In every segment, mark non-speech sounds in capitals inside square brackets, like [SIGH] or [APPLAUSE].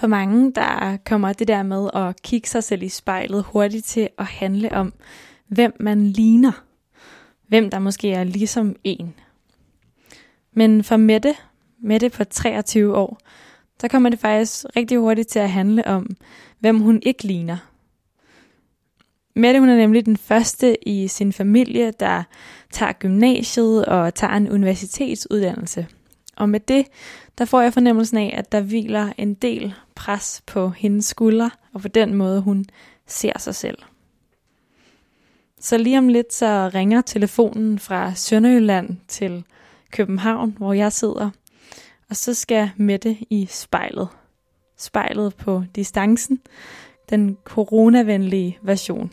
For mange, der kommer det der med at kigge sig selv i spejlet hurtigt til at handle om, hvem man ligner. Hvem der måske er ligesom en. Men for Mette, Mette på 23 år, der kommer det faktisk rigtig hurtigt til at handle om, hvem hun ikke ligner. Mette hun er nemlig den første i sin familie, der tager gymnasiet og tager en universitetsuddannelse. Og med det, der får jeg fornemmelsen af, at der hviler en del pres på hendes skuldre, og på den måde hun ser sig selv. Så lige om lidt så ringer telefonen fra Sønderjylland til København, hvor jeg sidder, og så skal Mette i spejlet. Spejlet på distancen, den coronavenlige version.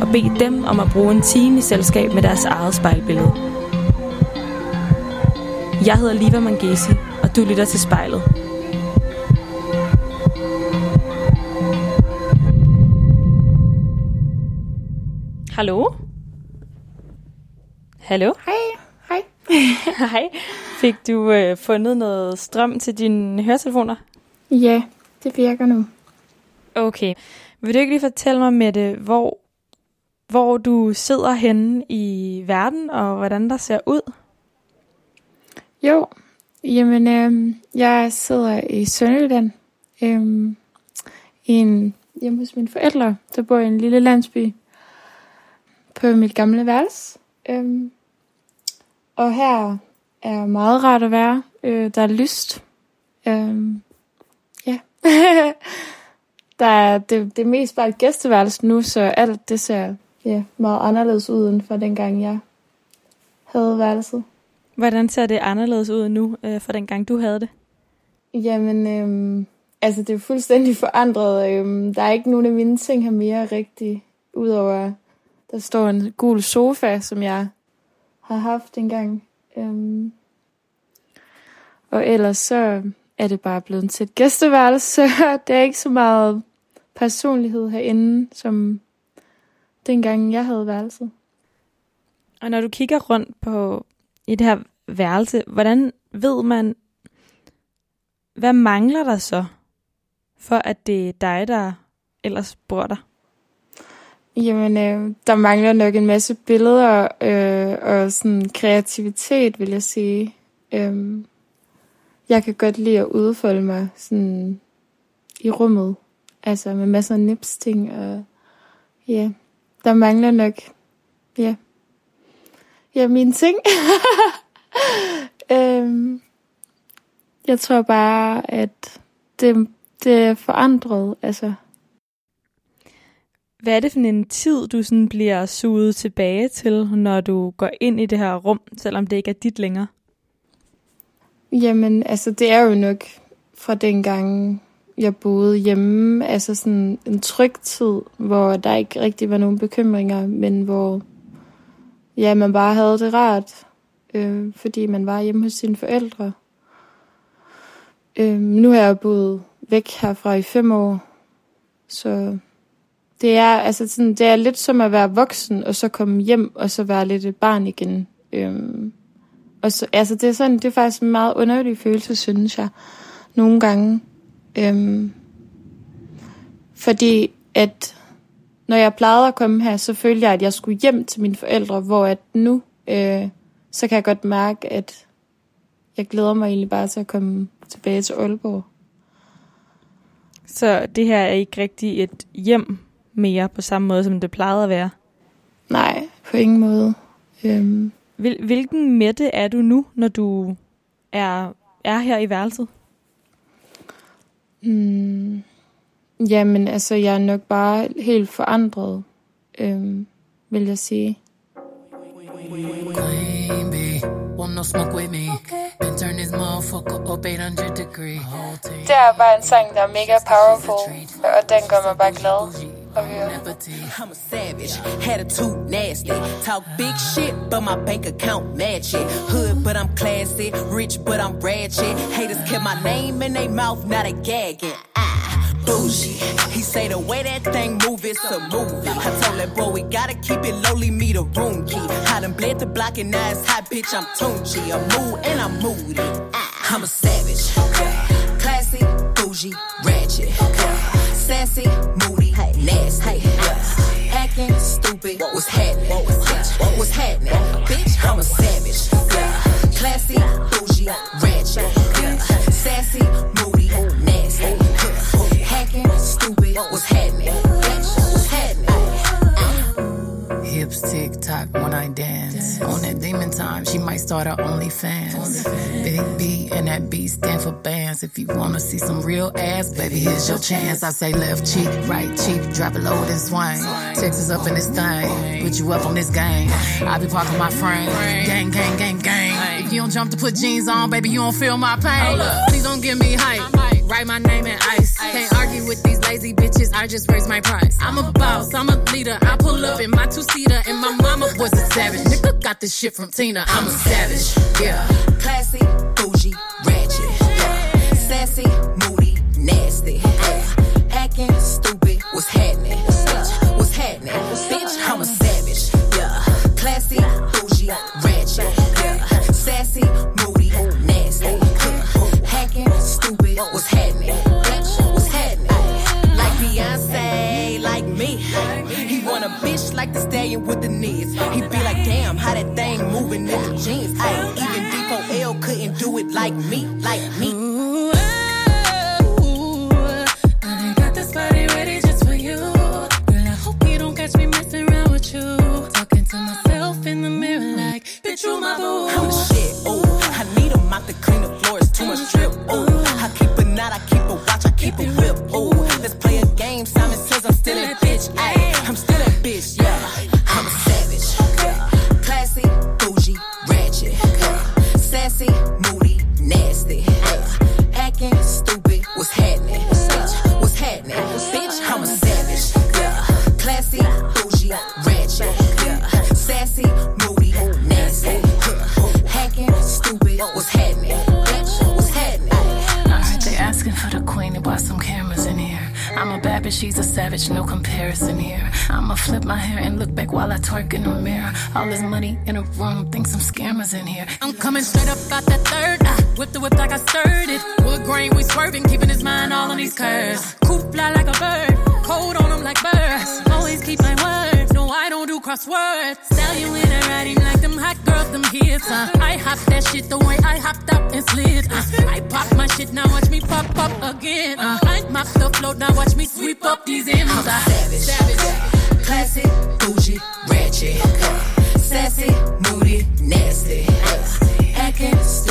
og bede dem om at bruge en time i selskab med deres eget spejlbillede. Jeg hedder Liva Mangesi, og du lytter til spejlet. Hallo? Hallo? Hej. Hej. [LAUGHS] Hej. Fik du øh, fundet noget strøm til dine høretelefoner? Ja, det virker nu. Okay. Vil du ikke lige fortælle mig, Mette, hvor, hvor du sidder henne i verden, og hvordan der ser ud? Jo, jamen øh, jeg sidder i Sønderjylland. Øh, i en, hjemme hos mine forældre, der bor i en lille landsby på mit gamle værelse. Øh, og her er meget rart at være. Øh, der er lyst. Øh, ja. [LAUGHS] der er, det, det er mest bare et gæsteværelse nu, så alt det ser ja, meget anderledes ud, end for dengang jeg havde værelset. Hvordan ser det anderledes ud nu, øh, fra dengang du havde det? Jamen, øhm, altså det er fuldstændig forandret. Øhm, der er ikke nogen af mine ting her mere rigtigt, udover der står en gul sofa, som jeg har haft engang. Øhm, og ellers så er det bare blevet til et gæsteværelse, så [LAUGHS] det er ikke så meget personlighed herinde, som dengang jeg havde værelset. Og når du kigger rundt på i det her værelse, hvordan ved man, hvad mangler der så, for at det er dig, der ellers bor der? Jamen, øh, der mangler nok en masse billeder øh, og sådan kreativitet, vil jeg sige. Øh, jeg kan godt lide at udfolde mig sådan i rummet, altså med masser af nips-ting, og ja, der mangler nok, ja, ja mine ting. [LAUGHS] øhm, jeg tror bare, at det, det er forandret, altså. Hvad er det for en tid, du sådan bliver suget tilbage til, når du går ind i det her rum, selvom det ikke er dit længere? Jamen, altså det er jo nok fra dengang, jeg boede hjemme, altså sådan en tryg tid, hvor der ikke rigtig var nogen bekymringer, men hvor ja, man bare havde det rart, øh, fordi man var hjemme hos sine forældre. Øh, nu har jeg boet væk herfra i fem år, så det er, altså sådan, det er lidt som at være voksen, og så komme hjem, og så være lidt et barn igen. Øhm, og så, altså det er sådan, det er faktisk en meget underlig følelse, synes jeg, nogle gange. Øhm, fordi at når jeg plejede at komme her, så følte jeg, at jeg skulle hjem til mine forældre, hvor at nu, øh, så kan jeg godt mærke, at jeg glæder mig egentlig bare til at komme tilbage til Aalborg. Så det her er ikke rigtig et hjem mere på samme måde, som det plejede at være? Nej, på ingen måde. Øhm. Hvil, hvilken Mette er du nu, når du er, er her i værelset? Hmm. Jamen, altså, jeg er nok bare helt forandret. Øhm, vil jeg sige. Queen bee, want no smoke with me. Been turn this motherfucker up 800 degree. Whole team. Det er bare en sang, der er mega powerful, og den gør mig bare glad I'm a savage, had a attitude nasty. Talk big shit, but my bank account match it. Hood, but I'm classy. Rich, but I'm ratchet. Haters kept my name in their mouth, now they gagging. Ah, bougie. He say the way that thing move, it's a movie. I told that boy we gotta keep it lowly, me the room key. I done bled the block and now it's hot, bitch. I'm Tunchi. I'm mood and I'm moody. Ah, I'm a savage. Classy, bougie, ratchet. Sassy, moody, nasty. Acting stupid. What was happening? What was happening? What was happening? Bitch, I'm a savage. Classy, bougie, ratchet. Sassy, moody, nasty. Hacking, stupid. What was happening? Bitch, what was happening? Hips tick tock when I dance. On that demon time, she might start her OnlyFans. Big B and that B stand for bands. If you wanna see some real ass, baby, here's your chance. I say left cheek, right cheek, drop it low and swing. Texas up in this thing, put you up on this game. I be parking my frame, gang, gang, gang, gang. If you don't jump to put jeans on, baby, you don't feel my pain. Please don't give me hype. Write my name in ice. Can't argue with these lazy bitches. I just raise my price. I'm a boss. I'm a leader. I pull up in my two seater, and my mama was a savage. Nigga got this shit from Tina. I'm a savage. Yeah. Classy, bougie, ratchet. Yeah. Sassy, moody, nasty. Yeah. Acting stupid. What's happening? What's happening?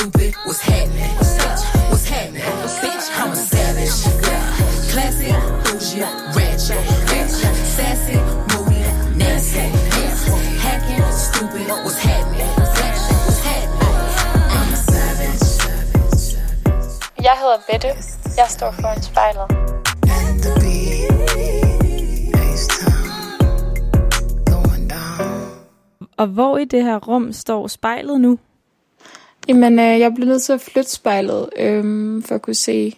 Stupid, what's happening? Bitch, What's happening? Bitch, I'm a savage. Classy, bougie, ratchet. Sassy, moody, nasty. Hacking, stupid, what's happening? Bitch, What's happening? I'm a savage. Jeg hedder Bette. Jeg står foran spejlet. And the beat, H-Town, going down. Og hvor i det her rum står spejlet nu? Jamen, øh, jeg blev nødt til at flytte spejlet, øh, for at kunne se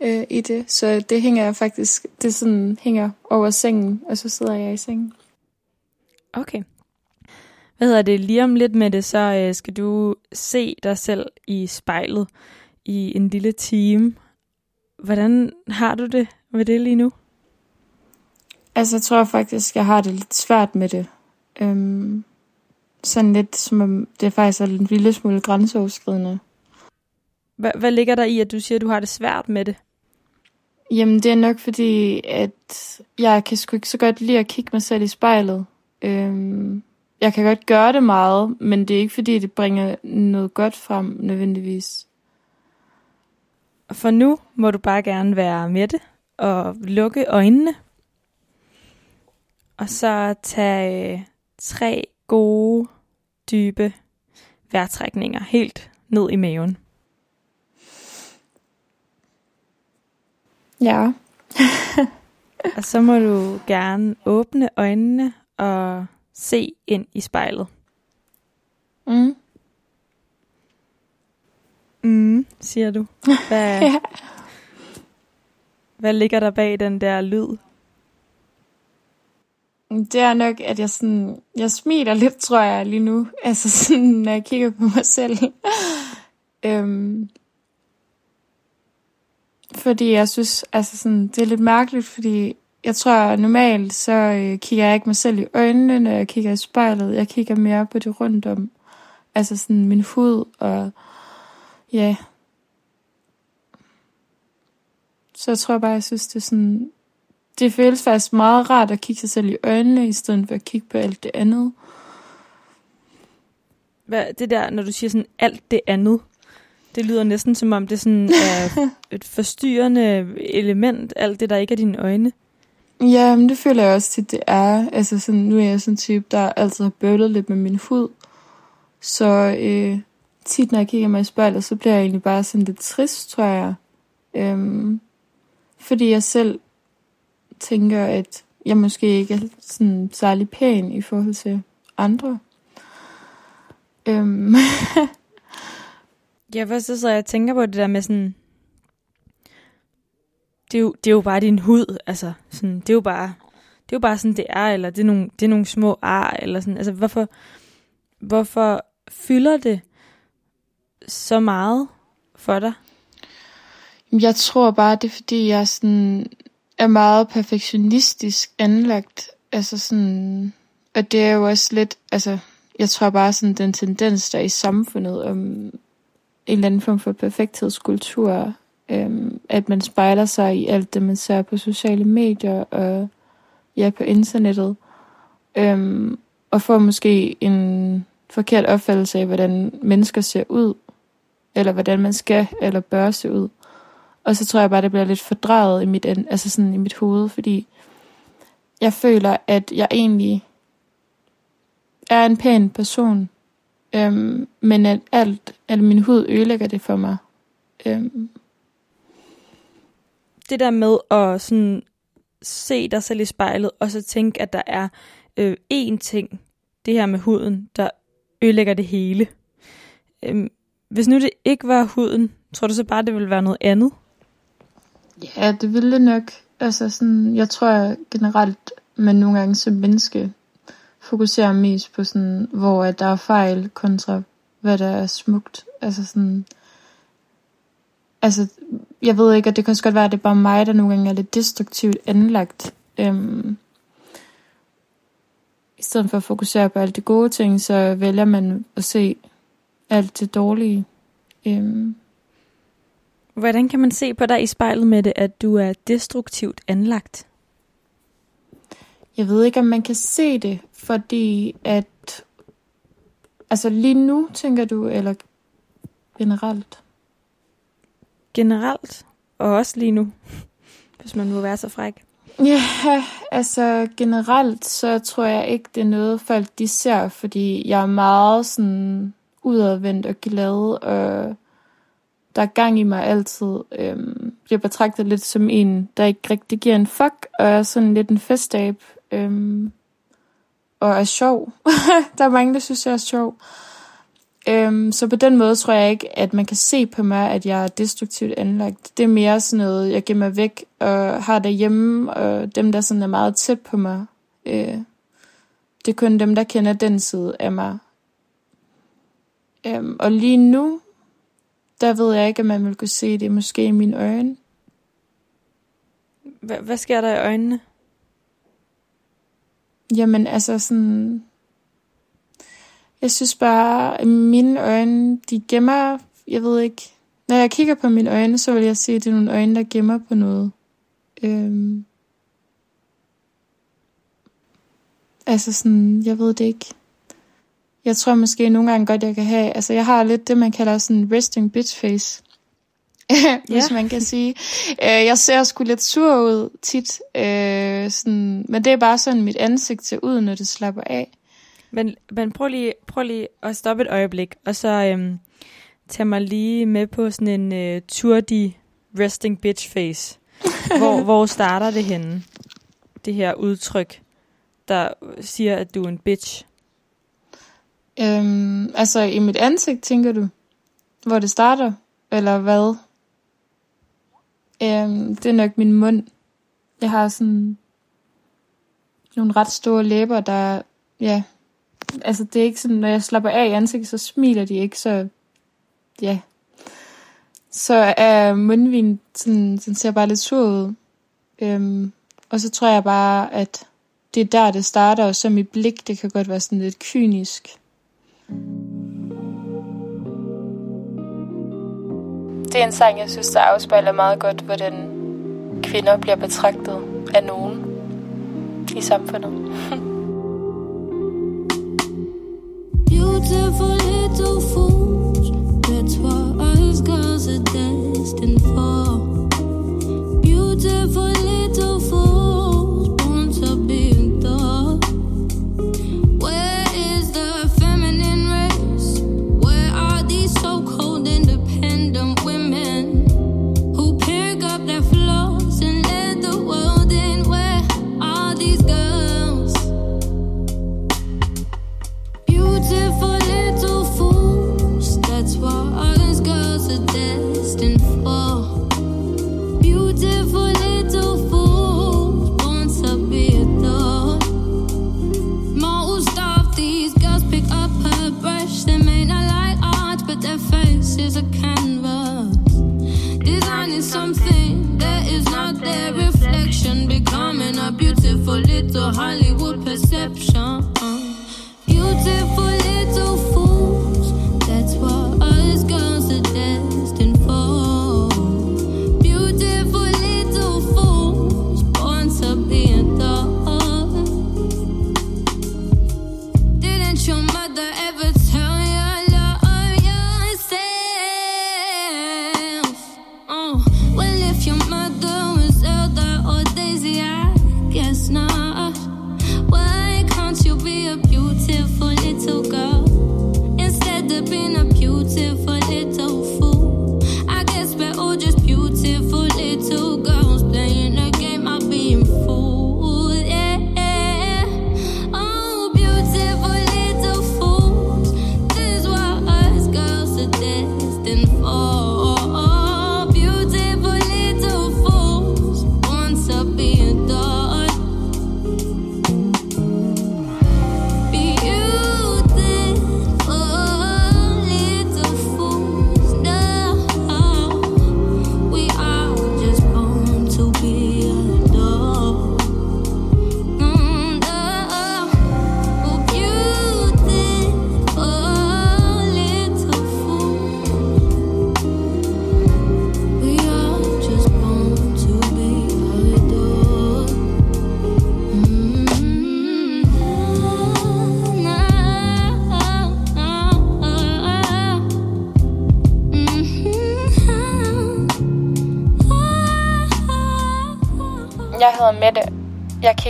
øh, i det. Så det hænger jeg faktisk, det sådan hænger over sengen, og så sidder jeg i sengen. Okay. Hvad hedder det? Lige om lidt med det, så øh, skal du se dig selv i spejlet i en lille time. Hvordan har du det med det lige nu? Altså, jeg tror faktisk, jeg har det lidt svært med det. Øhm, sådan lidt, som om det faktisk er en lille smule grænseoverskridende. Hvad, hvad ligger der i, at du siger, at du har det svært med det? Jamen, det er nok fordi, at jeg kan sgu ikke så godt lide at kigge mig selv i spejlet. Øhm, jeg kan godt gøre det meget, men det er ikke fordi, det bringer noget godt frem nødvendigvis. For nu må du bare gerne være med det og lukke øjnene. Og så tage, tre gode, dybe vejrtrækninger helt ned i maven. Ja. [LAUGHS] Og så må du gerne åbne øjnene og se ind i spejlet. Mm. Mm, siger du. Hvad, [LAUGHS] Ja. hvad ligger der bag den der lyd? Det er nok, at jeg sådan, jeg smiler lidt, tror jeg, lige nu. Altså sådan, når jeg kigger på mig selv. øhm, fordi jeg synes, altså sådan, det er lidt mærkeligt, fordi jeg tror normalt, så øh, kigger jeg ikke mig selv i øjnene, når jeg kigger i spejlet. Jeg kigger mere på det rundt om. Altså sådan min hud og ja. Så jeg tror bare, jeg synes, det er sådan, det føles faktisk meget rart at kigge sig selv i øjnene, i stedet for at kigge på alt det andet. Hvad, det der, når du siger sådan alt det andet, det lyder næsten som om det sådan [LAUGHS] er et forstyrrende element, alt det, der ikke er dine øjne. Ja, men det føler jeg også tit, det er. Altså sådan, nu er jeg sådan en type, der altid har bøvlet lidt med min hud. Så øh, tit, når jeg kigger mig i spejlet, så bliver jeg egentlig bare sådan lidt trist, tror jeg. Øhm, fordi jeg selv tænker, at jeg måske ikke er sådan særlig pæn i forhold til andre. Øhm, Ja, først så jeg tænker på det der med sådan... Det er jo, det er jo bare din hud, altså. Sådan, det er jo bare... Det er jo bare sådan, det er, eller det er nogle, det er nogle små ar, eller sådan. Altså, hvorfor, hvorfor fylder det så meget for dig? Jeg tror bare, det er fordi, jeg sådan er meget perfektionistisk anlagt. Altså sådan, og det er jo også lidt, altså, jeg tror bare sådan den tendens, der er i samfundet om en eller anden form for perfekthedskultur, øhm, at man spejler sig i alt det, man ser på sociale medier og ja, på internettet, øhm, og får måske en forkert opfattelse af, hvordan mennesker ser ud, eller hvordan man skal eller bør se ud. Og så tror jeg bare, det bliver lidt fordrejet i mit, altså sådan i mit hoved, fordi jeg føler, at jeg egentlig er en pæn person, øhm, men at alt, at min hud ødelægger det for mig. Øhm, Det der med at sådan se dig selv i spejlet, og så tænke, at der er øh, én ting, det her med huden, der ødelægger det hele. Øhm, hvis nu det ikke var huden, tror du så bare, det ville være noget andet? Ja, det ville det nok. Altså sådan, jeg tror generelt, man nogle gange som menneske fokuserer mest på sådan, hvor at der er fejl kontra hvad der er smukt. Altså sådan, altså, jeg ved ikke, at det kan også godt være, at det er bare mig, der nogle gange er lidt destruktivt anlagt. Øhm, I stedet for at fokusere på alt det gode ting, så vælger man at se alt det dårlige. Øhm, Hvordan kan man se på dig i spejlet med det, at du er destruktivt anlagt? Jeg ved ikke, om man kan se det, fordi at... Altså lige nu, tænker du, eller generelt? Generelt, og også lige nu, [LAUGHS] hvis man må være så fræk. Ja, altså generelt, så tror jeg ikke, det er noget, folk de ser, fordi jeg er meget sådan udadvendt og glad, og der er gang i mig altid. Øhm, bliver betragtet lidt som en, der ikke rigtig giver en fuck, og er sådan lidt en festab, øhm, og er sjov. [LAUGHS] der er mange, der synes, jeg er sjov. Øhm, så på den måde tror jeg ikke, at man kan se på mig, at jeg er destruktivt anlagt. Det er mere sådan noget, jeg gemmer væk og har derhjemme, og dem, der sådan er meget tæt på mig. Øh, det er kun dem, der kender den side af mig. Øhm, og lige nu, der ved jeg ikke, om man vil kunne se det måske i mine øjne. Hva- hvad sker der i øjnene? Jamen altså sådan... Jeg synes bare, at mine øjne, de gemmer... Jeg ved ikke... Når jeg kigger på mine øjne, så vil jeg se, at det er nogle øjne, der gemmer på noget. Øhm, altså sådan, jeg ved det ikke. Jeg tror måske nogle gange godt, jeg kan have... Altså jeg har lidt det, man kalder sådan resting bitch face. [LAUGHS] hvis Ja. man kan sige. Øh, jeg ser sgu lidt sur ud tit, øh, sådan, men det er bare sådan, mit ansigt ser ud, når det slapper af. Men, men prøv, lige, prøv lige at stoppe et øjeblik, og så øhm, tag mig lige med på sådan en øh, tour de resting bitch face. [LAUGHS] hvor, hvor starter det henne? Det her udtryk, der siger, at du er en bitch. Øhm, altså i mit ansigt, tænker du? Hvor det starter? Eller hvad? Øhm, det er nok min mund. Jeg har sådan nogle ret store læber, der, ja, altså det er ikke sådan, når jeg slapper af i ansigtet, så smiler de ikke, så, ja. Så er mundvin sådan, den ser bare lidt sur ud. Øhm, og så tror jeg bare, at det er der, det starter, og så mit blik, det kan godt være sådan lidt kynisk. Det er en sang, jeg synes, der afspejler meget godt, hvordan kvinder bliver betragtet af nogen i samfundet. [LAUGHS] Beautiful little fools, that's what us girls are destined for. Beautiful little fools,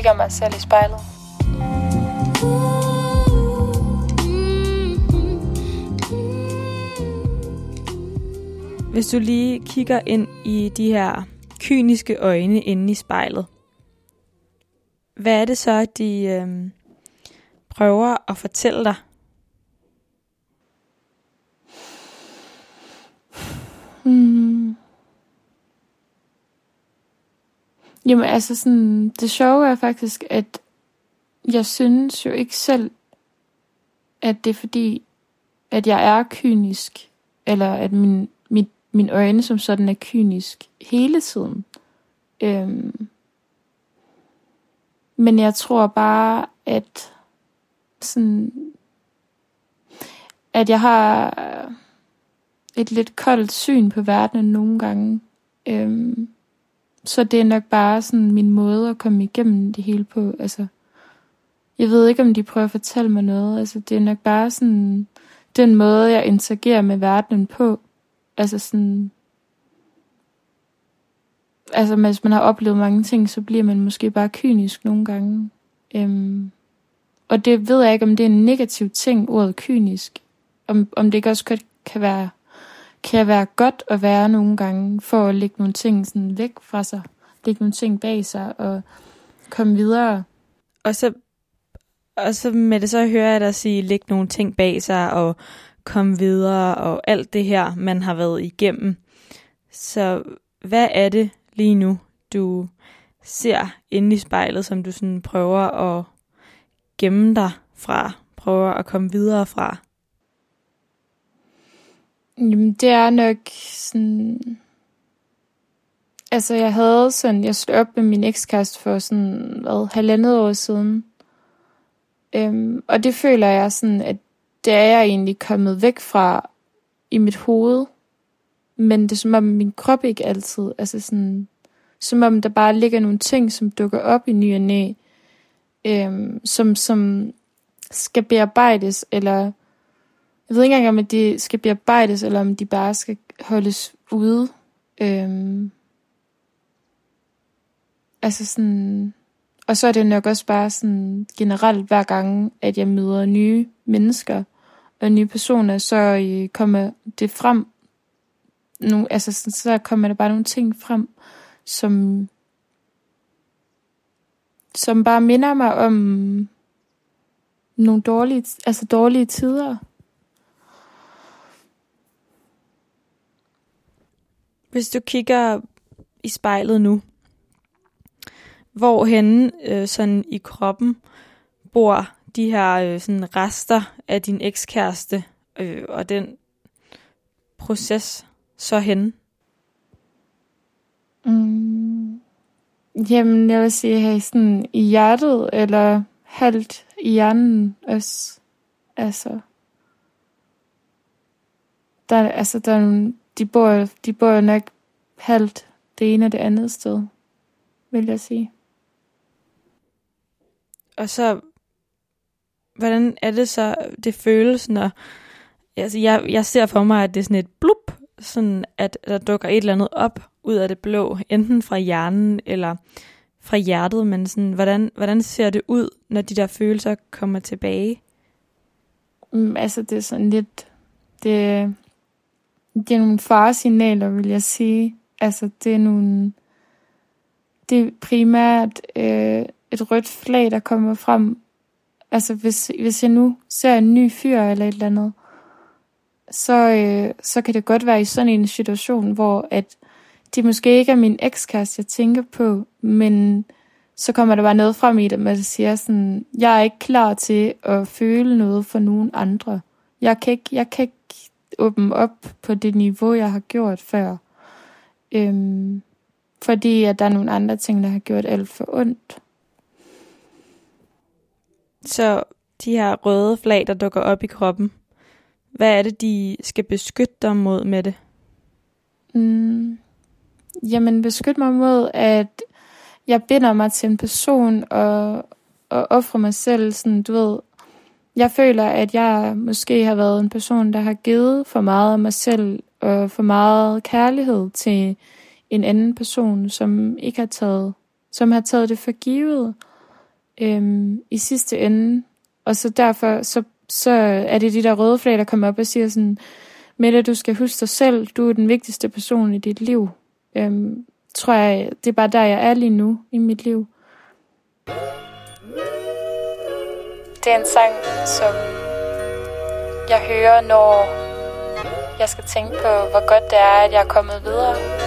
kigger mig selv i spejlet. Hvis du lige kigger ind i de her kyniske øjne inde i spejlet, hvad er det så, de øhm, prøver at fortælle dig? Hmm. Jamen altså sådan, det sjove er faktisk, at jeg synes jo ikke selv, at det er fordi, at jeg er kynisk, eller at min, mit, min øjne som sådan er kynisk hele tiden. Øhm. Men jeg tror bare, at sådan, at jeg har et lidt koldt syn på verden nogle gange. Øhm, så det er nok bare sådan min måde at komme igennem det hele på. Altså, jeg ved ikke, om de prøver at fortælle mig noget. Altså, det er nok bare sådan den måde, jeg interagerer med verdenen på. Altså sådan... Altså, hvis man har oplevet mange ting, så bliver man måske bare kynisk nogle gange. Øhm, og det ved jeg ikke, om det er en negativ ting, ordet kynisk. Om, om det ikke også kan, kan være kan være godt at være nogle gange, for at lægge nogle ting sådan væk fra sig, lægge nogle ting bag sig og komme videre. Og så, og så med det så hører jeg dig sige, lægge nogle ting bag sig og komme videre og alt det her, man har været igennem. Så hvad er det lige nu, du ser inde i spejlet, som du sådan prøver at gemme dig fra, prøver at komme videre fra? Jamen, det er nok sådan... Altså, jeg havde sådan... Jeg slog op med min ekskæreste for sådan, hvad, halvandet år siden. Øhm, og det føler jeg sådan, at det er jeg egentlig kommet væk fra i mit hoved. Men det er som om min krop ikke altid, altså sådan, som om der bare ligger nogle ting, som dukker op i ny og næ, øhm, som, som skal bearbejdes, eller jeg ved ikke engang, om de skal bearbejdes, eller om de bare skal holdes ude. Øhm, altså sådan... Og så er det nok også bare sådan generelt hver gang, at jeg møder nye mennesker og nye personer, så øh, kommer det frem. Nu, altså sådan, så kommer der bare nogle ting frem, som, som bare minder mig om nogle dårlige, altså dårlige tider. Hvis du kigger i spejlet nu, hvor henne øh, sådan i kroppen bor de her øh, sådan rester af din ekskæreste øh, og den proces så henne? Mm. Jamen, jeg vil sige her sådan i hjertet, eller halvt i hjernen også. Altså, der, altså, der er nogle, de bor, de bor nok halvt det ene og det andet sted, vil jeg sige. Og så, hvordan er det så, det føles, når, altså jeg, jeg ser for mig, at det er sådan et blup, sådan at der dukker et eller andet op ud af det blå, enten fra hjernen eller fra hjertet, men sådan, hvordan, hvordan ser det ud, når de der følelser kommer tilbage? Mm, altså det er sådan lidt, det, det er nogle faresignaler, vil jeg sige. Altså, det er nogle... Det er primært øh, et rødt flag, der kommer frem. Altså, hvis, hvis jeg nu ser en ny fyr eller et eller andet, så, øh, så kan det godt være i sådan en situation, hvor at det måske ikke er min ekskæreste, jeg tænker på, men så kommer der bare noget frem i det, man siger sådan, jeg er ikke klar til at føle noget for nogen andre. Jeg kan ikke, jeg kan ikke åbne op på det niveau, jeg har gjort før. Øhm, fordi at der er nogle andre ting, der har gjort alt for ondt. Så de her røde flag, der dukker op i kroppen, hvad er det, de skal beskytte dig mod med det? Mm, jamen, beskytte mig mod, at jeg binder mig til en person og, og offrer mig selv, sådan, du ved, jeg føler, at jeg måske har været en person, der har givet for meget af mig selv og for meget kærlighed til en anden person, som ikke har taget, som har taget det for givet øhm, i sidste ende. Og så derfor, så, så er det de der røde flag, der kommer op og siger sådan, Mette, du skal huske dig selv, du er den vigtigste person i dit liv. Øhm, tror jeg, det er bare der, jeg er lige nu i mit liv. Det er en sang, som jeg hører, når jeg skal tænke på, hvor godt det er, at jeg er kommet videre.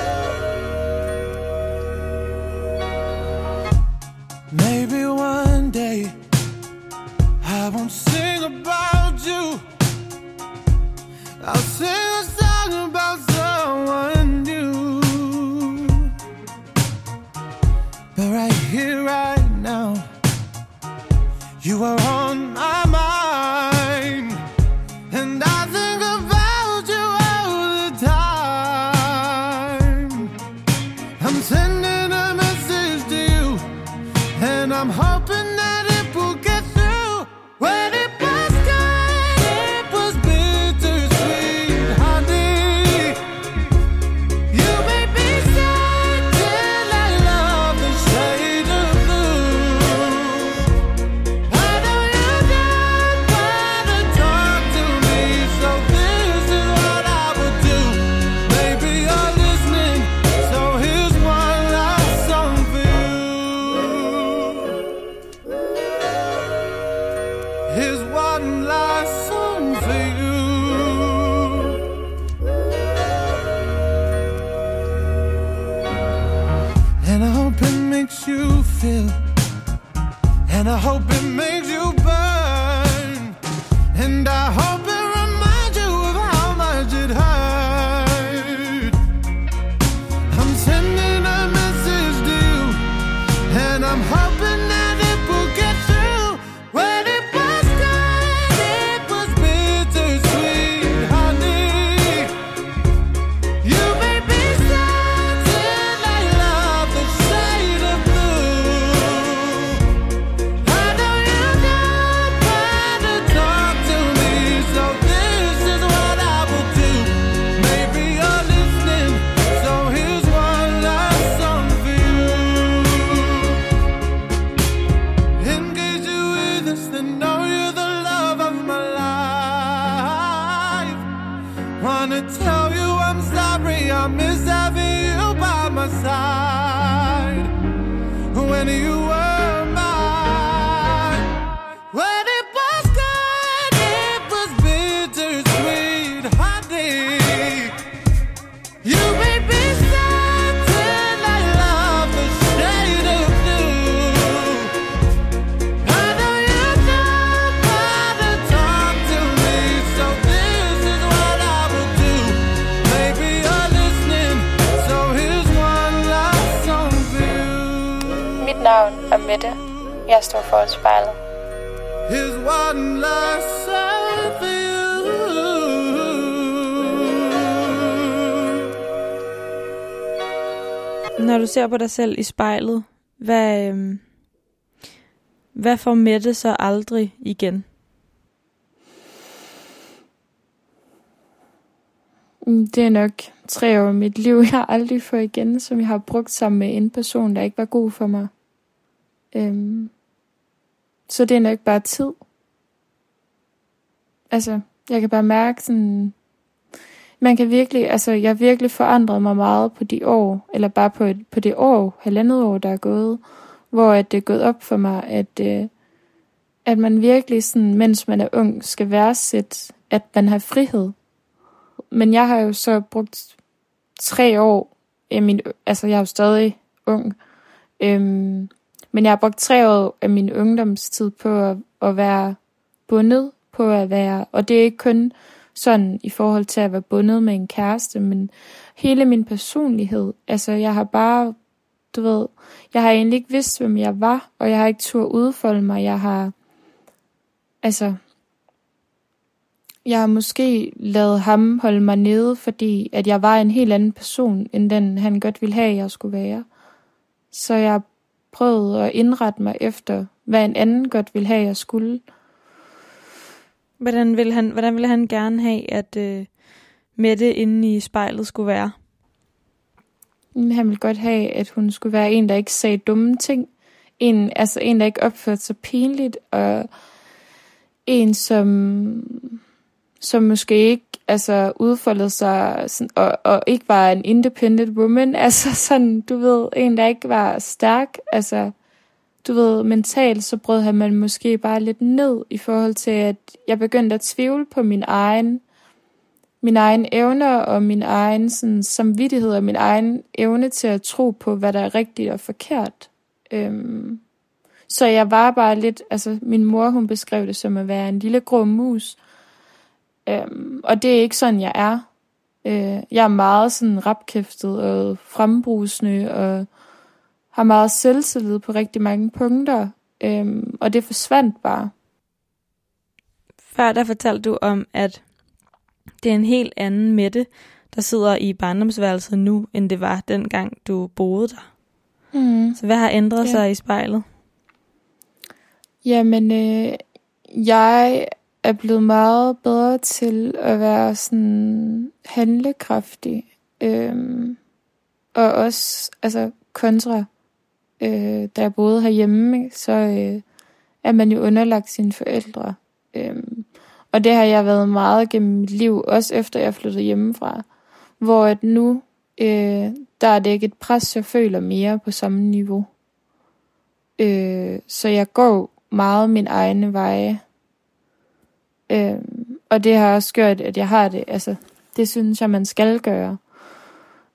Ser på dig selv i spejlet, hvad, øhm, hvad får Mette så aldrig igen? Mm, det er nok tre år af mit liv, [LAUGHS] jeg aldrig får igen, som jeg har brugt sammen med en person, der ikke var god for mig. Øhm, så det er nok bare tid. Altså, jeg kan bare mærke sådan... Man kan virkelig, altså jeg har virkelig forandret mig meget på de år, eller bare på, et, på det år, halvandet år, der er gået, hvor at det er gået op for mig, at, øh, at man virkelig sådan, mens man er ung, skal værdsætte, at man har frihed. Men jeg har jo så brugt tre år af min, altså jeg er jo stadig ung, øhm, men jeg har brugt tre år af min ungdomstid på at, at være bundet på at være, og det er ikke kun sådan i forhold til at være bundet med en kæreste, men hele min personlighed, altså jeg har bare, du ved, jeg har egentlig ikke vidst, hvem jeg var, og jeg har ikke tur udfolde mig, jeg har, altså, jeg har måske lavet ham holde mig nede, fordi at jeg var en helt anden person, end den han godt ville have, jeg skulle være. Så jeg prøvede at indrette mig efter, hvad en anden godt ville have, jeg skulle. Hvordan ville han, hvordan ville han gerne have, at øh, Mette inde i spejlet skulle være? Han ville godt have, at hun skulle være en, der ikke sagde dumme ting. En, altså en, der ikke opførte sig pinligt, og en, som, som måske ikke altså, udfoldede sig, sådan, og, og ikke var en independent woman. [LAUGHS] Altså sådan, du ved, en, der ikke var stærk. Altså, du ved, mentalt, så brød han man måske bare lidt ned i forhold til, at jeg begyndte at tvivle på min egen, min egen evner og min egen sådan, samvittighed og min egen evne til at tro på, hvad der er rigtigt og forkert. Øhm, så jeg var bare lidt, altså min mor hun beskrev det som at være en lille grå mus. Øhm, og det er ikke sådan, jeg er. Øh, jeg er meget sådan rapkæftet og frembrusende og har meget selvtillid på rigtig mange punkter. Øhm, og det forsvandt bare. Før der fortalte du om, at det er en helt anden Mette, der sidder i barndomsværelset nu, end det var dengang du boede der. Mm. Så hvad har ændret Ja. sig i spejlet? Jamen, øh, jeg er blevet meget bedre til at være sådan handlekraftig. Øhm, og også, altså kontra, øh, da jeg boede herhjemme, så øh, er man jo underlagt sine forældre. Øh, og det har jeg været meget gennem mit liv, også efter jeg flyttede hjemmefra. Hvor at nu, øh, der er det ikke et pres, jeg føler mere på samme niveau. Øh, så jeg går meget min egne veje. Øh, og det har også gjort, at jeg har det. Altså, det synes jeg, man skal gøre.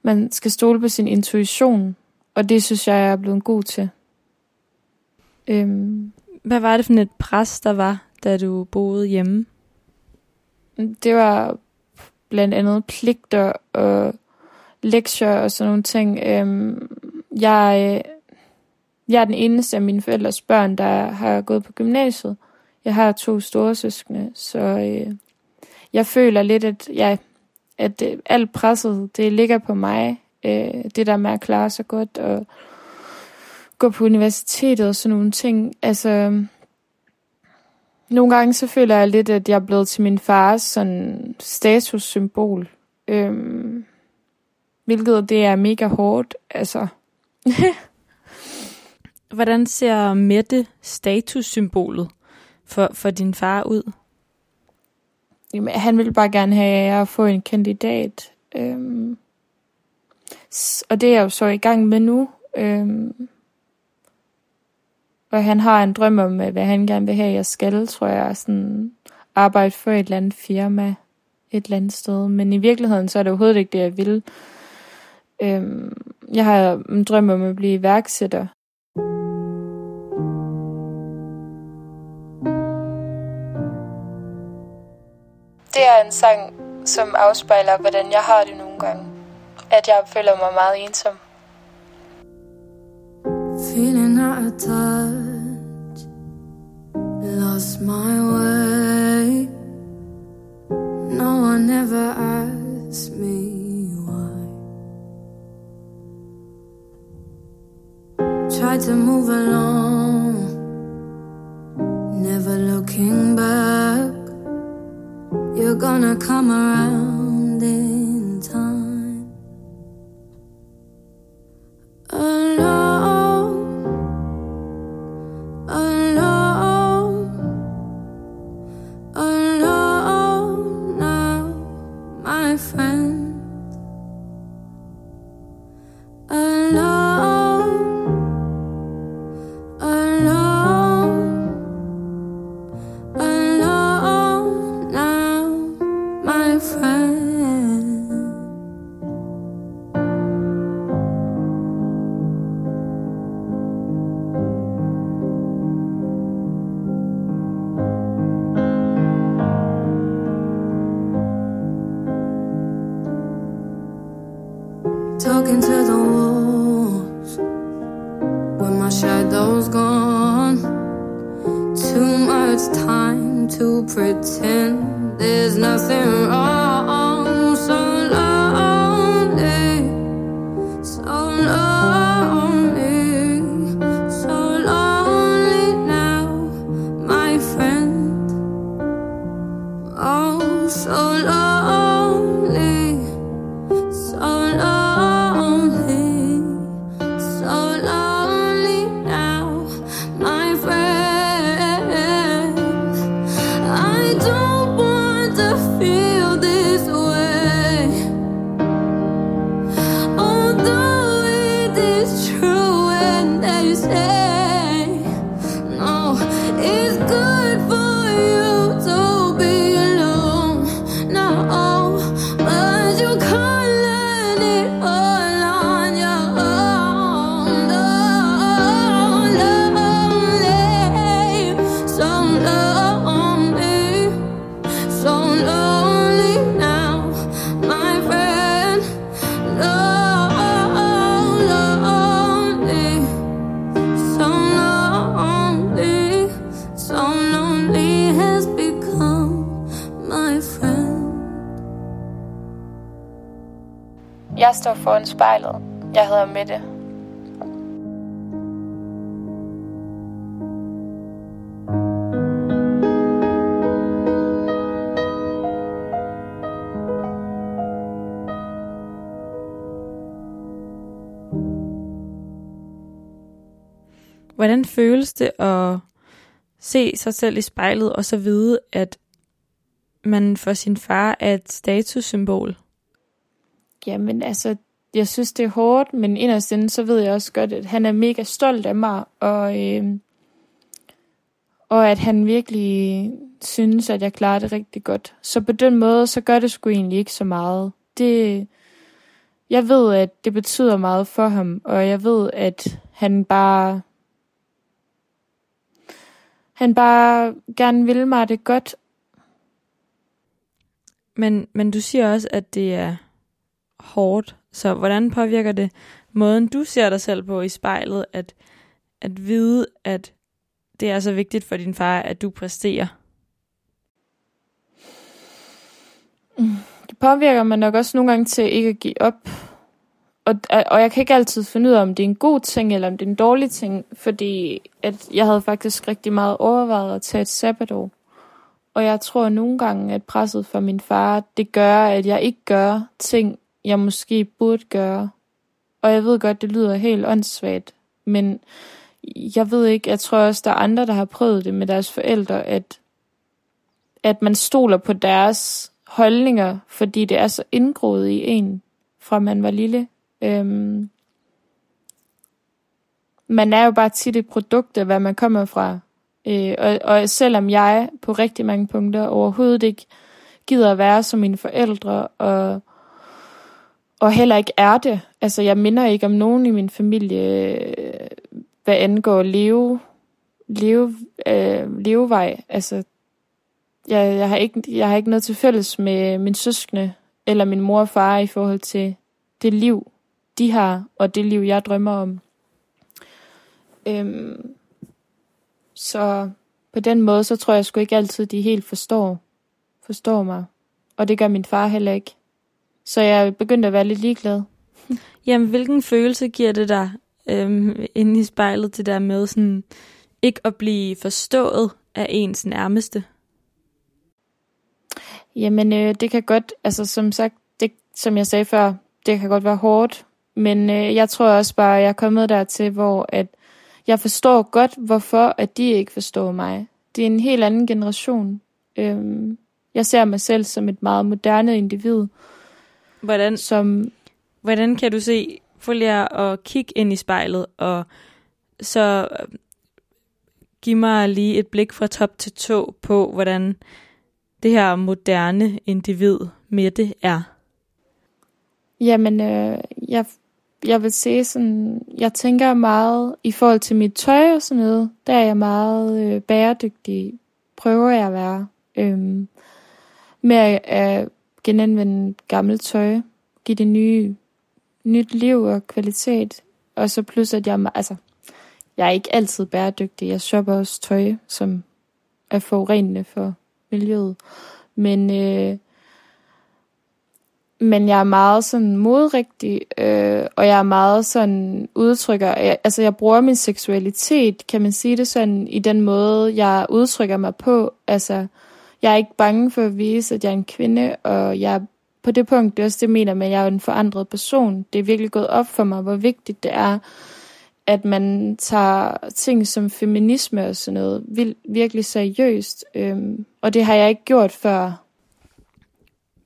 Man skal stole på sin intuition, og det synes jeg, jeg er blevet god til. Øhm, Hvad var det for et pres, der var, da du boede hjemme? det var blandt andet pligter og lektier og sådan nogle ting. Øhm, jeg, jeg er den eneste af mine forældres børn, der har gået på gymnasiet. Jeg har to store søskende, så øh, jeg føler lidt, at, ja, at øh, alt presset, det ligger på mig. Øh, det der med at klare sig godt og gå på universitetet og sådan nogle ting. Altså, nogle gange så føler jeg lidt, at jeg er blevet til min fars sådan statussymbol. Øhm, hvilket det er mega hårdt. Altså, [LAUGHS] Hvordan ser Mette statussymbolet for, for din far ud? jamen, han ville bare gerne have at få en kandidat. Øhm, og det er jeg jo så i gang med nu. Øhm, og han har en drøm om, øh, hvad han gerne vil have, jeg skal, tror jeg, sådan arbejde for et eller andet firma et eller andet sted. Men i virkeligheden, så er det overhovedet ikke det, jeg vil. Øhm, jeg har en drøm om at blive iværksætter. Det er en sang, som afspejler, hvordan jeg har det nogle gange. At jeg føler mig meget ensom. Feeling out of touch, lost my way. No one ever asked me why. Tried to move along, never looking back. You're gonna come around No. Står foran spejlet. Jeg hedder Mette. Hvordan føles det at se sig selv i spejlet, og så vide, at man for sin far er et statussymbol? Jamen altså, jeg synes det er hårdt, men inderst inde, så ved jeg også godt, at han er mega stolt af mig, og, øh, og at han virkelig synes, at jeg klarer det rigtig godt. Så på den måde, så gør det sgu egentlig ikke så meget. Det, jeg ved, at det betyder meget for ham, og jeg ved, at han bare han bare gerne vil mig det godt. Men, men du siger også, at det er hårdt. Så hvordan påvirker det måden, du ser dig selv på i spejlet, at, at vide, at det er så vigtigt for din far, at du præsterer? Det påvirker mig nok også nogle gange til ikke at give op. Og, og jeg kan ikke altid finde ud af, om det er en god ting, eller om det er en dårlig ting, fordi at jeg havde faktisk rigtig meget overvejet at tage et sabbatår. Og jeg tror nogle gange, at presset fra min far, det gør, at jeg ikke gør ting, jeg måske burde gøre. Og jeg ved godt, det lyder helt åndssvagt, men jeg ved ikke, jeg tror også, der er andre, der har prøvet det med deres forældre, at, at man stoler på deres holdninger, fordi det er så indgroet i en, fra man var lille. Øhm, man er jo bare tit et produkt af, hvad man kommer fra. Øh, og, og selvom jeg på rigtig mange punkter overhovedet ikke gider at være som mine forældre, og, og heller ikke er det. Altså, jeg minder ikke om nogen i min familie, hvad angår leve, leve, øh, levevej. Altså, jeg, jeg, har ikke, jeg har ikke noget til fælles med min søskende eller min mor og far i forhold til det liv, de har, og det liv, jeg drømmer om. Øhm, så på den måde, så tror jeg sgu ikke altid, de helt forstår, forstår mig. Og det gør min far heller ikke. Så jeg er begyndt at være lidt ligeglad. [LAUGHS] Jamen, hvilken følelse giver det dig øhm, inde i spejlet, det der med sådan, ikke at blive forstået af ens nærmeste? Jamen, øh, det kan godt, altså som sagt, det, som jeg sagde før, det kan godt være hårdt, men øh, jeg tror også bare, at jeg er kommet dertil, hvor at jeg forstår godt, hvorfor at de ikke forstår mig. Det er en helt anden generation. Øhm, jeg ser mig selv som et meget moderne individ. Hvordan, som, hvordan kan du se, få lige at kigge ind i spejlet, og så øh, give mig lige et blik fra top til tå på, hvordan det her moderne individ med det er? Jamen, øh, jeg, jeg vil sige sådan, jeg tænker meget i forhold til mit tøj og sådan noget, der er jeg meget øh, bæredygtig, prøver jeg at være. Øhm, med at, at genanvende gammelt tøj, give det nye, nyt liv og kvalitet, og så plus at jeg, altså, jeg er ikke altid bæredygtig, jeg shopper også tøj, som er forurenende for miljøet. Men, øh, men jeg er meget sådan modrigtig, øh, og jeg er meget sådan udtrykker, jeg, altså jeg bruger min seksualitet, kan man sige det sådan, i den måde, jeg udtrykker mig på. Altså, jeg er ikke bange for at vise, at jeg er en kvinde, og jeg på det punkt, det er også det, jeg mener med, at jeg er en forandret person. Det er virkelig gået op for mig, hvor vigtigt det er, at man tager ting som feminisme og sådan noget virkelig seriøst. Øhm, og det har jeg ikke gjort før.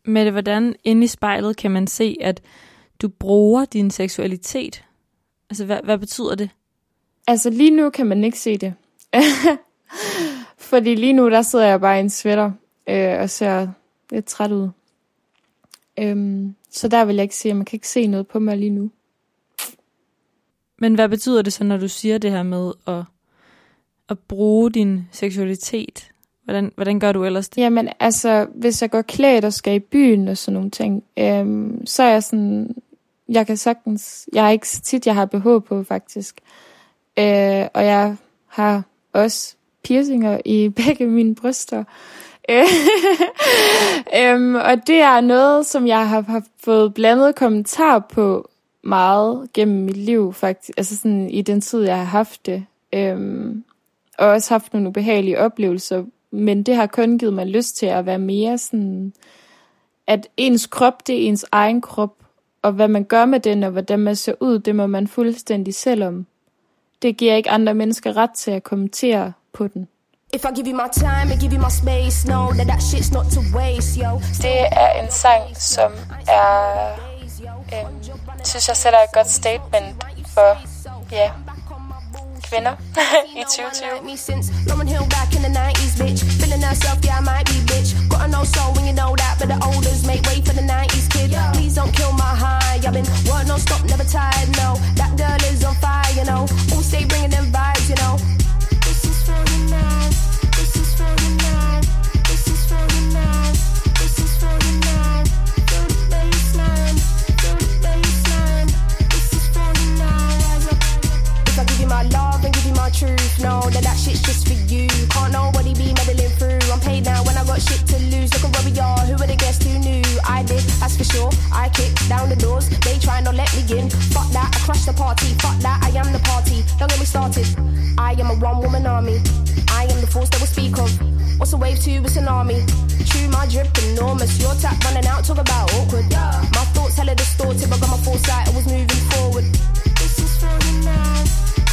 Men hvordan inde i spejlet kan man se, at du bruger din seksualitet? Altså, hvad, hvad betyder det? Altså, lige nu kan man ikke se det. [LAUGHS] Fordi lige nu, der sidder jeg bare i en sweater øh, og ser lidt træt ud. Øhm, så der vil jeg ikke sige, at man kan ikke se noget på mig lige nu. Men hvad betyder det så, når du siger det her med at, at bruge din seksualitet? Hvordan, hvordan gør du ellers det? Jamen, altså, hvis jeg går klædt og skal i byen og sådan nogle ting, øhm, så er jeg sådan, jeg kan sagtens, jeg har ikke så tit, jeg har behov på faktisk. Øh, og jeg har også piercinger i [LAUGHS] begge mine bryster. [LAUGHS] øhm, og det er noget, som jeg har, har fået blandet kommentar på meget gennem mit liv, faktisk. Altså sådan i den tid, jeg har haft det. Øhm, og også haft nogle ubehagelige oplevelser. Men det har kun givet mig lyst til at være mere sådan, at ens krop, det er ens egen krop. Og hvad man gør med den, og hvordan man ser ud, det må man fuldstændig selv om. Det giver ikke andre mennesker ret til at kommentere på den. If I give you my time and give you my space, no, that that shit's not to waste, yo. Det er en sang, som er, øh, synes jeg sætter et godt statement for, ja, kvinder [LAUGHS] i 2020. me since Lauren Hill back in the 90s, bitch. Feeling herself, yeah, I might be, bitch. Got a no soul when you know that, but the olders make way for the 90s kid. Please don't kill my high. I've been work no stop, never tired, no. That girl is on fire, you know. Stay bringing them vibes, you know. This is you my truth, No, that that shit's just for you. Can't nobody be meddling through. I'm paid now when I got shit to lose. Look at where we are. Who would have guessed who knew? I did, that's for sure. I kicked down the doors. They try not let me in. Fuck that, I crushed the party. Fuck that, I am the party. Don't get me started. I am a one woman army. I am the force that we speak of. What's a wave to a tsunami? True, my drip enormous. Your tap running out, talk about awkward. My thoughts hella distorted, but got my foresight. I was moving forward. This is for the night.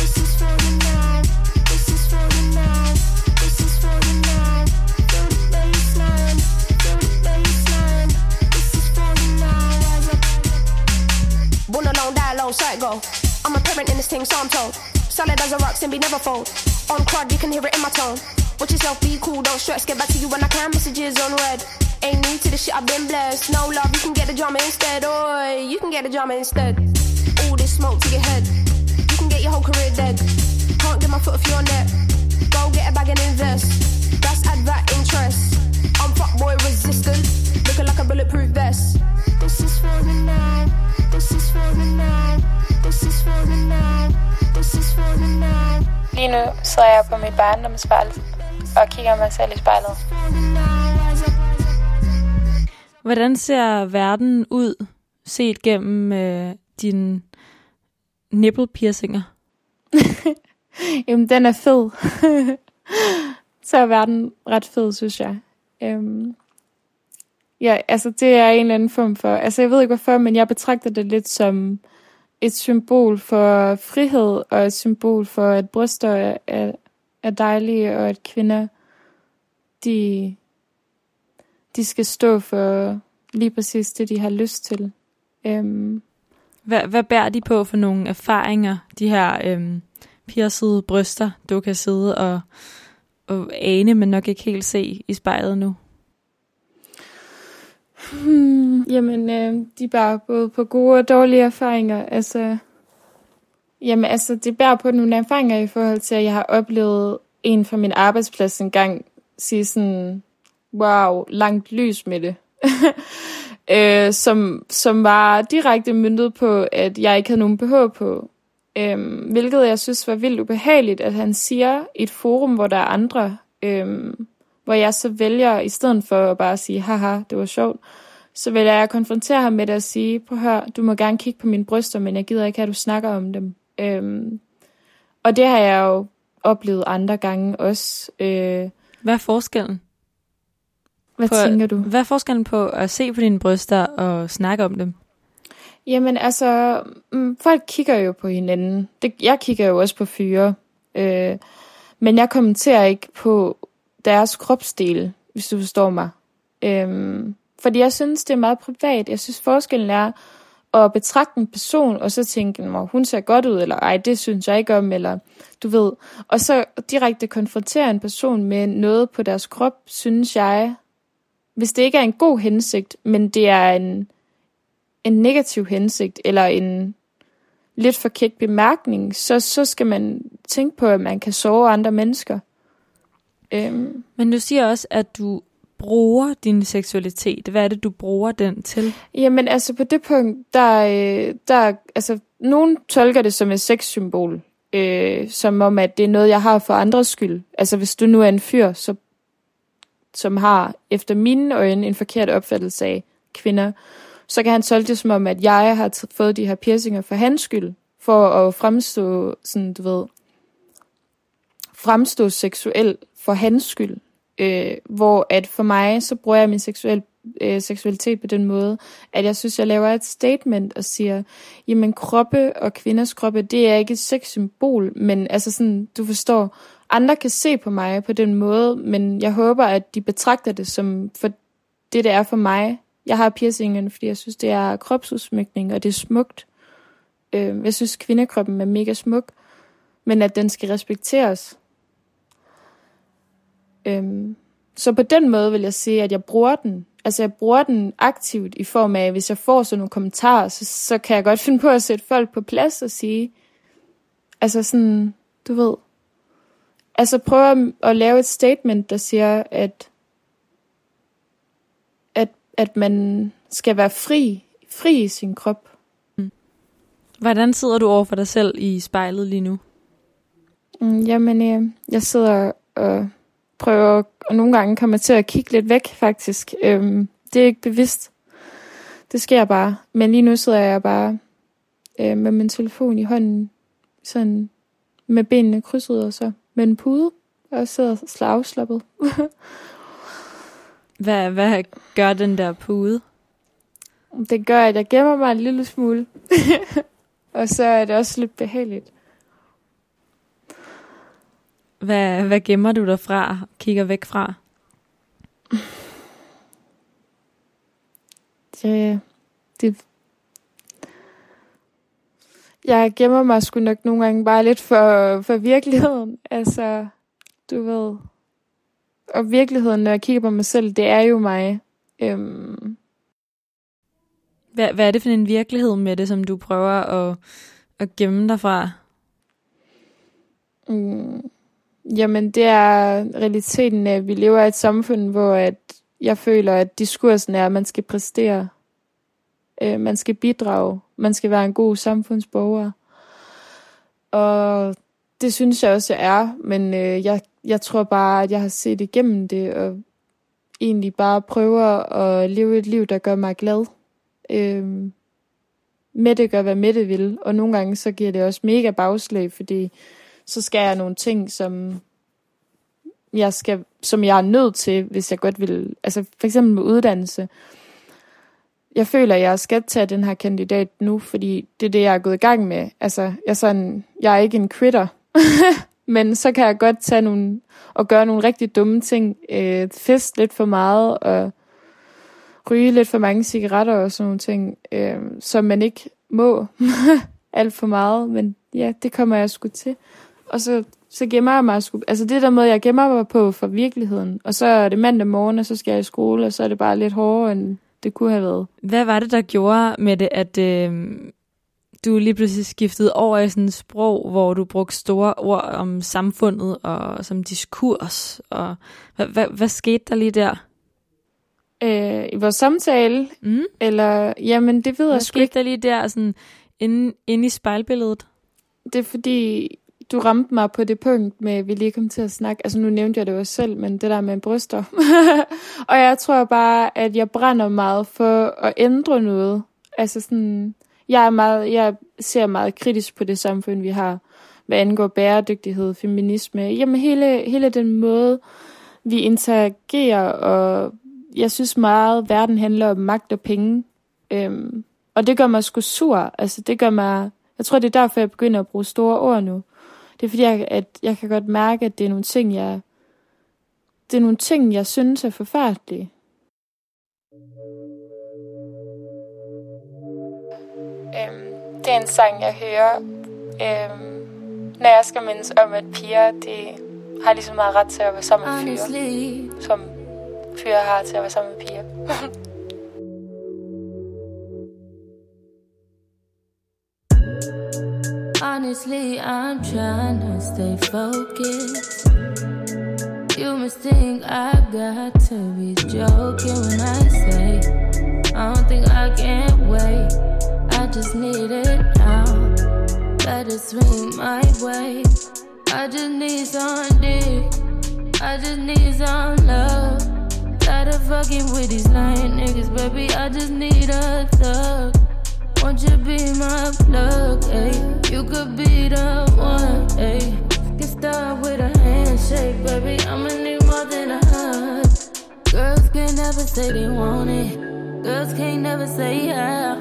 Thing, so I'm told. Solid as a rock, and be never fold. On crud, you can hear it in my tone. Watch yourself, be cool, don't stress. Get back to you when I can. Messages on red. Ain't new to the shit, I've been blessed. No love, you can get the drama instead. Oi, you can get the drama instead. All this smoke to your head. You can get your whole career dead. Can't get my foot off your neck. Go get a bag and invest. That's advert interest. I'm fuckboy resistant. Looking like a bulletproof vest. This is for the night. This is for the night. This is for the night. This is for the night. Lige nu sidder jeg på mit barndomsværelse og kigger mig selv i spejlet. Hvordan ser verden ud, set gennem øh, dine nipple piercinger? [LAUGHS] Jamen, den er fed. [LAUGHS] Så er verden ret fed, synes jeg. Øhm, ja, altså det er en eller anden form for... Altså jeg ved ikke hvorfor, men jeg betragter det lidt som et symbol for frihed, og et symbol for, at bryster er, er, er dejlige, og at kvinder, de, de skal stå for lige præcis det, de har lyst til. Øhm, Hvad, hvad bærer de på for nogle erfaringer, de her øhm, piercede bryster, du kan sidde og, og ane, men nok ikke helt se i spejlet nu? Hmm, jamen, øh, de bærer både på gode og dårlige erfaringer. Altså, jamen, altså, det bærer på nogle erfaringer i forhold til, at jeg har oplevet en fra min arbejdsplads engang sige sådan, wow, langt lys med det. [LAUGHS] øh, som, som var direkte myndet på, at jeg ikke havde nogen BH på. Øhm, hvilket jeg synes var vildt ubehageligt, at han siger i et forum, hvor der er andre, øhm, hvor jeg så vælger, i stedet for at bare sige, haha, det var sjovt, så vælger jeg at konfrontere ham med det og sige, at høre, du må gerne kigge på mine bryster, men jeg gider ikke have, at du snakker om dem. Øhm, og det har jeg jo oplevet andre gange også. Øh, Hvad er forskellen? hvad På- tænker du? Hvad er forskellen på at se på dine bryster og snakke om dem? Jamen altså, mm, folk kigger jo på hinanden. Det, jeg kigger jo også på fyre. Øh, men jeg kommenterer ikke på deres kropsdele, hvis du forstår mig. Øhm, fordi jeg synes, det er meget privat. Jeg synes, forskellen er at betragte en person, og så tænke, "Nå, hun ser godt ud, eller ej, det synes jeg ikke om, eller du ved. Og så direkte konfrontere en person med noget på deres krop, synes jeg, hvis det ikke er en god hensigt, men det er en, en negativ hensigt, eller en lidt forkert bemærkning, så, så skal man tænke på, at man kan sove andre mennesker. Øhm, Men du siger også, at du bruger din seksualitet. Hvad er det, du bruger den til? jamen altså på det punkt, der, øh, der altså nogen tolker det som et sexsymbol, øh, som om, at det er noget, jeg har for andres skyld. Altså hvis du nu er en fyr, så, som har efter mine øjne en forkert opfattelse af kvinder, så kan han tolke det som om, at jeg har t- fået de her piercinger for hans skyld, for at fremstå sådan, du ved, fremstå seksuel for hans skyld. Øh, hvor at for mig, så bruger jeg min seksuel, øh, seksualitet på den måde, at jeg synes, jeg laver et statement og siger, jamen kroppe og kvinders kroppe, det er ikke et sexsymbol, men altså sådan, du forstår, andre kan se på mig på den måde, men jeg håber, at de betragter det som for det, det er for mig. Jeg har piercingen, fordi jeg synes, det er kropsudsmykning, og det er smukt. Øh, jeg synes, kvindekroppen er mega smuk. men at den skal respekteres. Øhm, så på den måde vil jeg sige, at jeg bruger den. Altså jeg bruger den aktivt i form af, hvis jeg får sådan nogle kommentarer, så, så kan jeg godt [LAUGHS] finde på at sætte folk på plads og sige, altså sådan, du ved, altså prøve at, at lave et statement, der siger, at, at, at man skal være fri, fri i sin krop. Hvordan sidder du over for dig selv i spejlet lige nu? Mm, jamen, øh, jeg sidder og prøver, og nogle gange kommer til at kigge lidt væk, faktisk. Øhm, det er ikke bevidst. Det sker bare. Men lige nu sidder jeg bare øh, med min telefon i hånden, sådan med benene krydset, og så med en pude, og sidder afslappet. [LAUGHS] hvad, hvad gør den der pude? Det gør, at jeg gemmer mig en lille smule. [LAUGHS] og så er det også lidt behageligt. Hvad, hvad gemmer du dig fra, kigger væk fra? [LAUGHS] Det, det, jeg gemmer mig sgu nok nogle gange bare lidt for, for virkeligheden. Altså, du ved. Og virkeligheden, når jeg kigger på mig selv, det er jo mig. Øhm. Hvad, hvad er det for en virkelighed med det, som du prøver at, at gemme dig fra? Mm. Jamen, det er realiteten af, at vi lever i et samfund, hvor at jeg føler, at diskursen er, at man skal præstere. Øh, man skal bidrage. Man skal være en god samfundsborger. Og det synes jeg også, jeg er. Men øh, jeg, jeg tror bare, at jeg har set igennem det, og egentlig bare prøver at leve et liv, der gør mig glad. Øh, Mette gør, hvad Mette vil. Og nogle gange så giver det også mega bagslag, fordi så skal jeg nogle ting, som jeg, skal, som jeg er nødt til, hvis jeg godt vil, altså for eksempel med uddannelse. Jeg føler, at jeg skal tage den her kandidat nu, fordi det er det, jeg er gået i gang med. Altså, jeg er, sådan, jeg er ikke en quitter, [LAUGHS] men så kan jeg godt tage nogle, og gøre nogle rigtig dumme ting. Øh, fest lidt for meget, og ryge lidt for mange cigaretter og sådan nogle ting, øh, som man ikke må [LAUGHS] alt for meget, men ja, det kommer jeg sgu til og så, så gemmer jeg mig sgu, altså det der måde, jeg gemmer mig på for virkeligheden, og så er det mandag morgen, og så skal jeg i skole, og så er det bare lidt hårdere, end det kunne have været. Hvad var det, der gjorde med det, at øh, du lige pludselig skiftede over i sådan et sprog, hvor du brugte store ord om samfundet og som diskurs, og hvad, hvad, hvad skete der lige der? Øh, I vores samtale? Mm? Eller, jamen det ved hvad jeg sgu ikke. der lige der, sådan inde, inde i spejlbilledet? Det er fordi, du ramte mig på det punkt med, at vi lige kom til at snakke. Altså nu nævnte jeg det også selv, men det der med bryster. [LAUGHS] og jeg tror bare, at jeg brænder meget for at ændre noget. Altså sådan, jeg, er meget, jeg ser meget kritisk på det samfund, vi har, hvad angår bæredygtighed, feminisme. Jamen hele, hele den måde, vi interagerer, og jeg synes meget, at verden handler om magt og penge. Øhm, og det gør mig sgu sur. Altså det gør mig... Jeg tror, det er derfor, jeg begynder at bruge store ord nu. Det er fordi, jeg, at jeg kan godt mærke, at det er nogle ting, jeg, det er nogle ting, jeg synes er forfærdelige. Øhm, det er en sang, jeg hører, øhm, når jeg skal mindes om, at piger, de har lige så meget ret til at være sammen med fyre, som fyre har til at være sammen med piger. [LAUGHS] Honestly, I'm trying to stay focused. You must think I got to be joking when I say I don't think I can wait. I just need it now. It swing my way. I just need some dick. I just need some love. Tired of fucking with these lying niggas, baby. I just need a thug. Won't you be my plug, ayy? You could be the one, ayy. Get started with a handshake, baby. I'ma need more than a hug. Girls can't never say they want it. Girls can't never say yeah.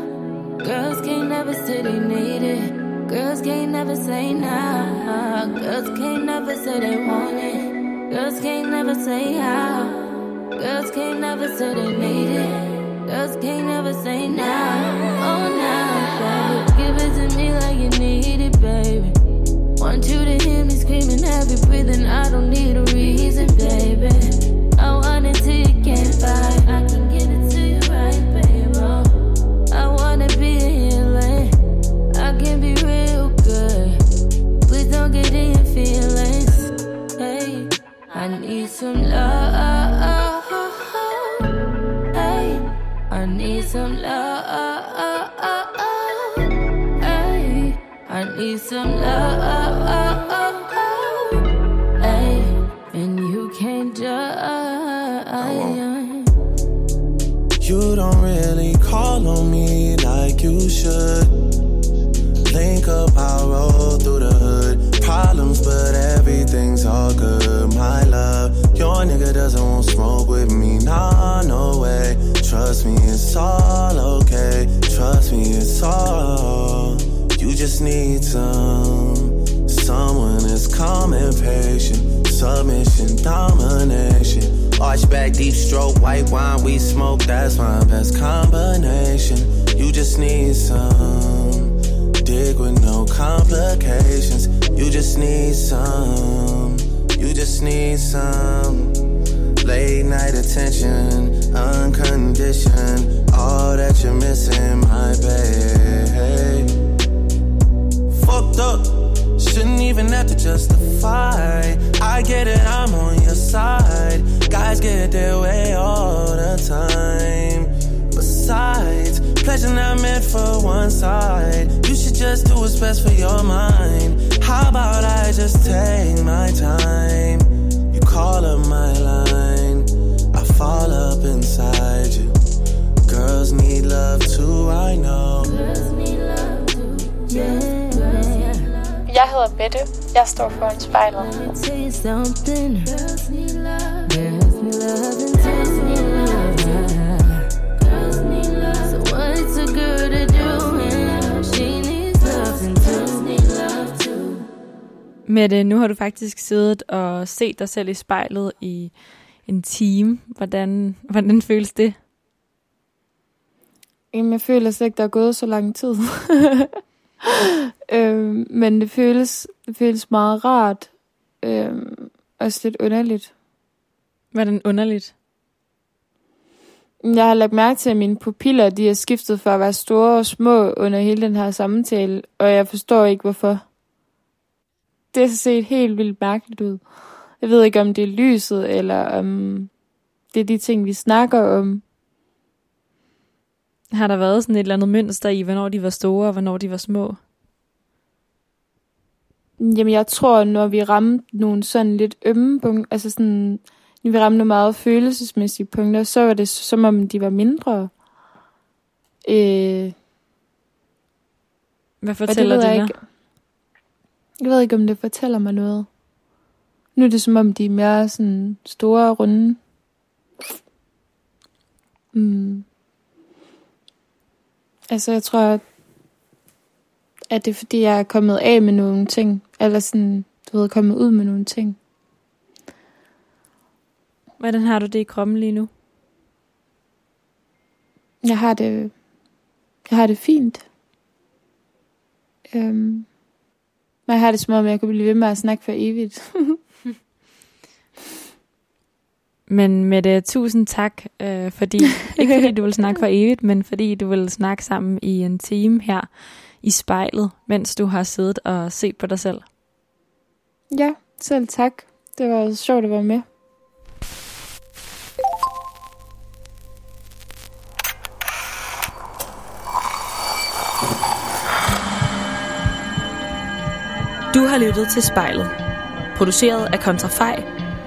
Girls can't never say they need it. Girls can't never say nah. Girls can't never say they want it. Girls can't never say how. Girls can't never say they need it. Girls can't never say now. Oh, now. Give it to me like you need it, baby. Want you to hear me screaming every breathing. I don't need a reason, baby. Oh, I want it till you can't fight. I can get it to you right, baby. I wanna be healing. I can be real good. Please don't get in your feelings. Hey, I need some love. Need some love. Hey, I need some love. Hey, and you can't judge. You don't really call on me like you should. Link up, I roll through the hood. Problems, but everything's all good. My love, your nigga doesn't want smoke with me. Nah, no way. Trust me, it's all okay. Trust me, it's all. You just need some. Someone that's calm and patient. Submission, domination. Arch back, deep stroke, white wine, we smoke. That's my best combination. You just need some. Dig with no complications. You just need some. You just need some. Late night attention, unconditioned. Justify. I get it, I'm on your side. Guys get their way all the time. Besides, pleasure not meant for one side. You should just do what's best for your mind. How about I just take my time? You call up my line, I fall up inside you. Girls need love too, I know. Jeg hedder Mette. Jeg står foran spejlet. tell you something. Girls need love. Girls need love and girls need love. Girls need love. So what's a girl to do when she needs love and girls need love too? Mette, nu har du faktisk siddet og set dig selv i spejlet i en time. Hvordan, hvordan føles det? Jamen, jeg føler slet ikke, der er gået så lang tid. [LAUGHS] [GASPS] øhm, men det føles, det føles meget rart. Øhm, også lidt underligt. Hvordan underligt? Jeg har lagt mærke til, at mine pupiller de er skiftet fra at være store og små under hele den her samtale, og jeg forstår ikke, hvorfor. Det har set helt vildt mærkeligt ud. Jeg ved ikke, om det er lyset, eller om det er de ting, vi snakker om. Har der været sådan et eller andet mønster i, hvornår de var store og hvornår de var små? Jamen, jeg tror, når vi ramte nogle sådan lidt ømme punkter, altså sådan, når vi ramte nogle meget følelsesmæssige punkter, så var det som om, de var mindre. Øh, Hvad fortæller ved det, jeg ikke. Jeg ved ikke, om det fortæller mig noget. Nu er det som om, de er mere sådan store og runde. Mm. Altså, jeg tror, at det er, fordi jeg er kommet af med nogle ting. Eller sådan, du ved, kommet ud med nogle ting. Hvordan har du det i kroppen lige nu? Jeg har det, jeg har det fint. Øhm, men jeg har det som om, jeg kunne blive ved med at snakke for evigt. [LAUGHS] Men Mette, tusind tak, øh, fordi, [LAUGHS] ikke fordi du vil snakke for evigt, men fordi du vil snakke sammen i en time her i spejlet, mens du har siddet og set på dig selv. ja, selv tak. Det var sjovt at være med. Du har lyttet til spejlet. Produceret af Kontrafej,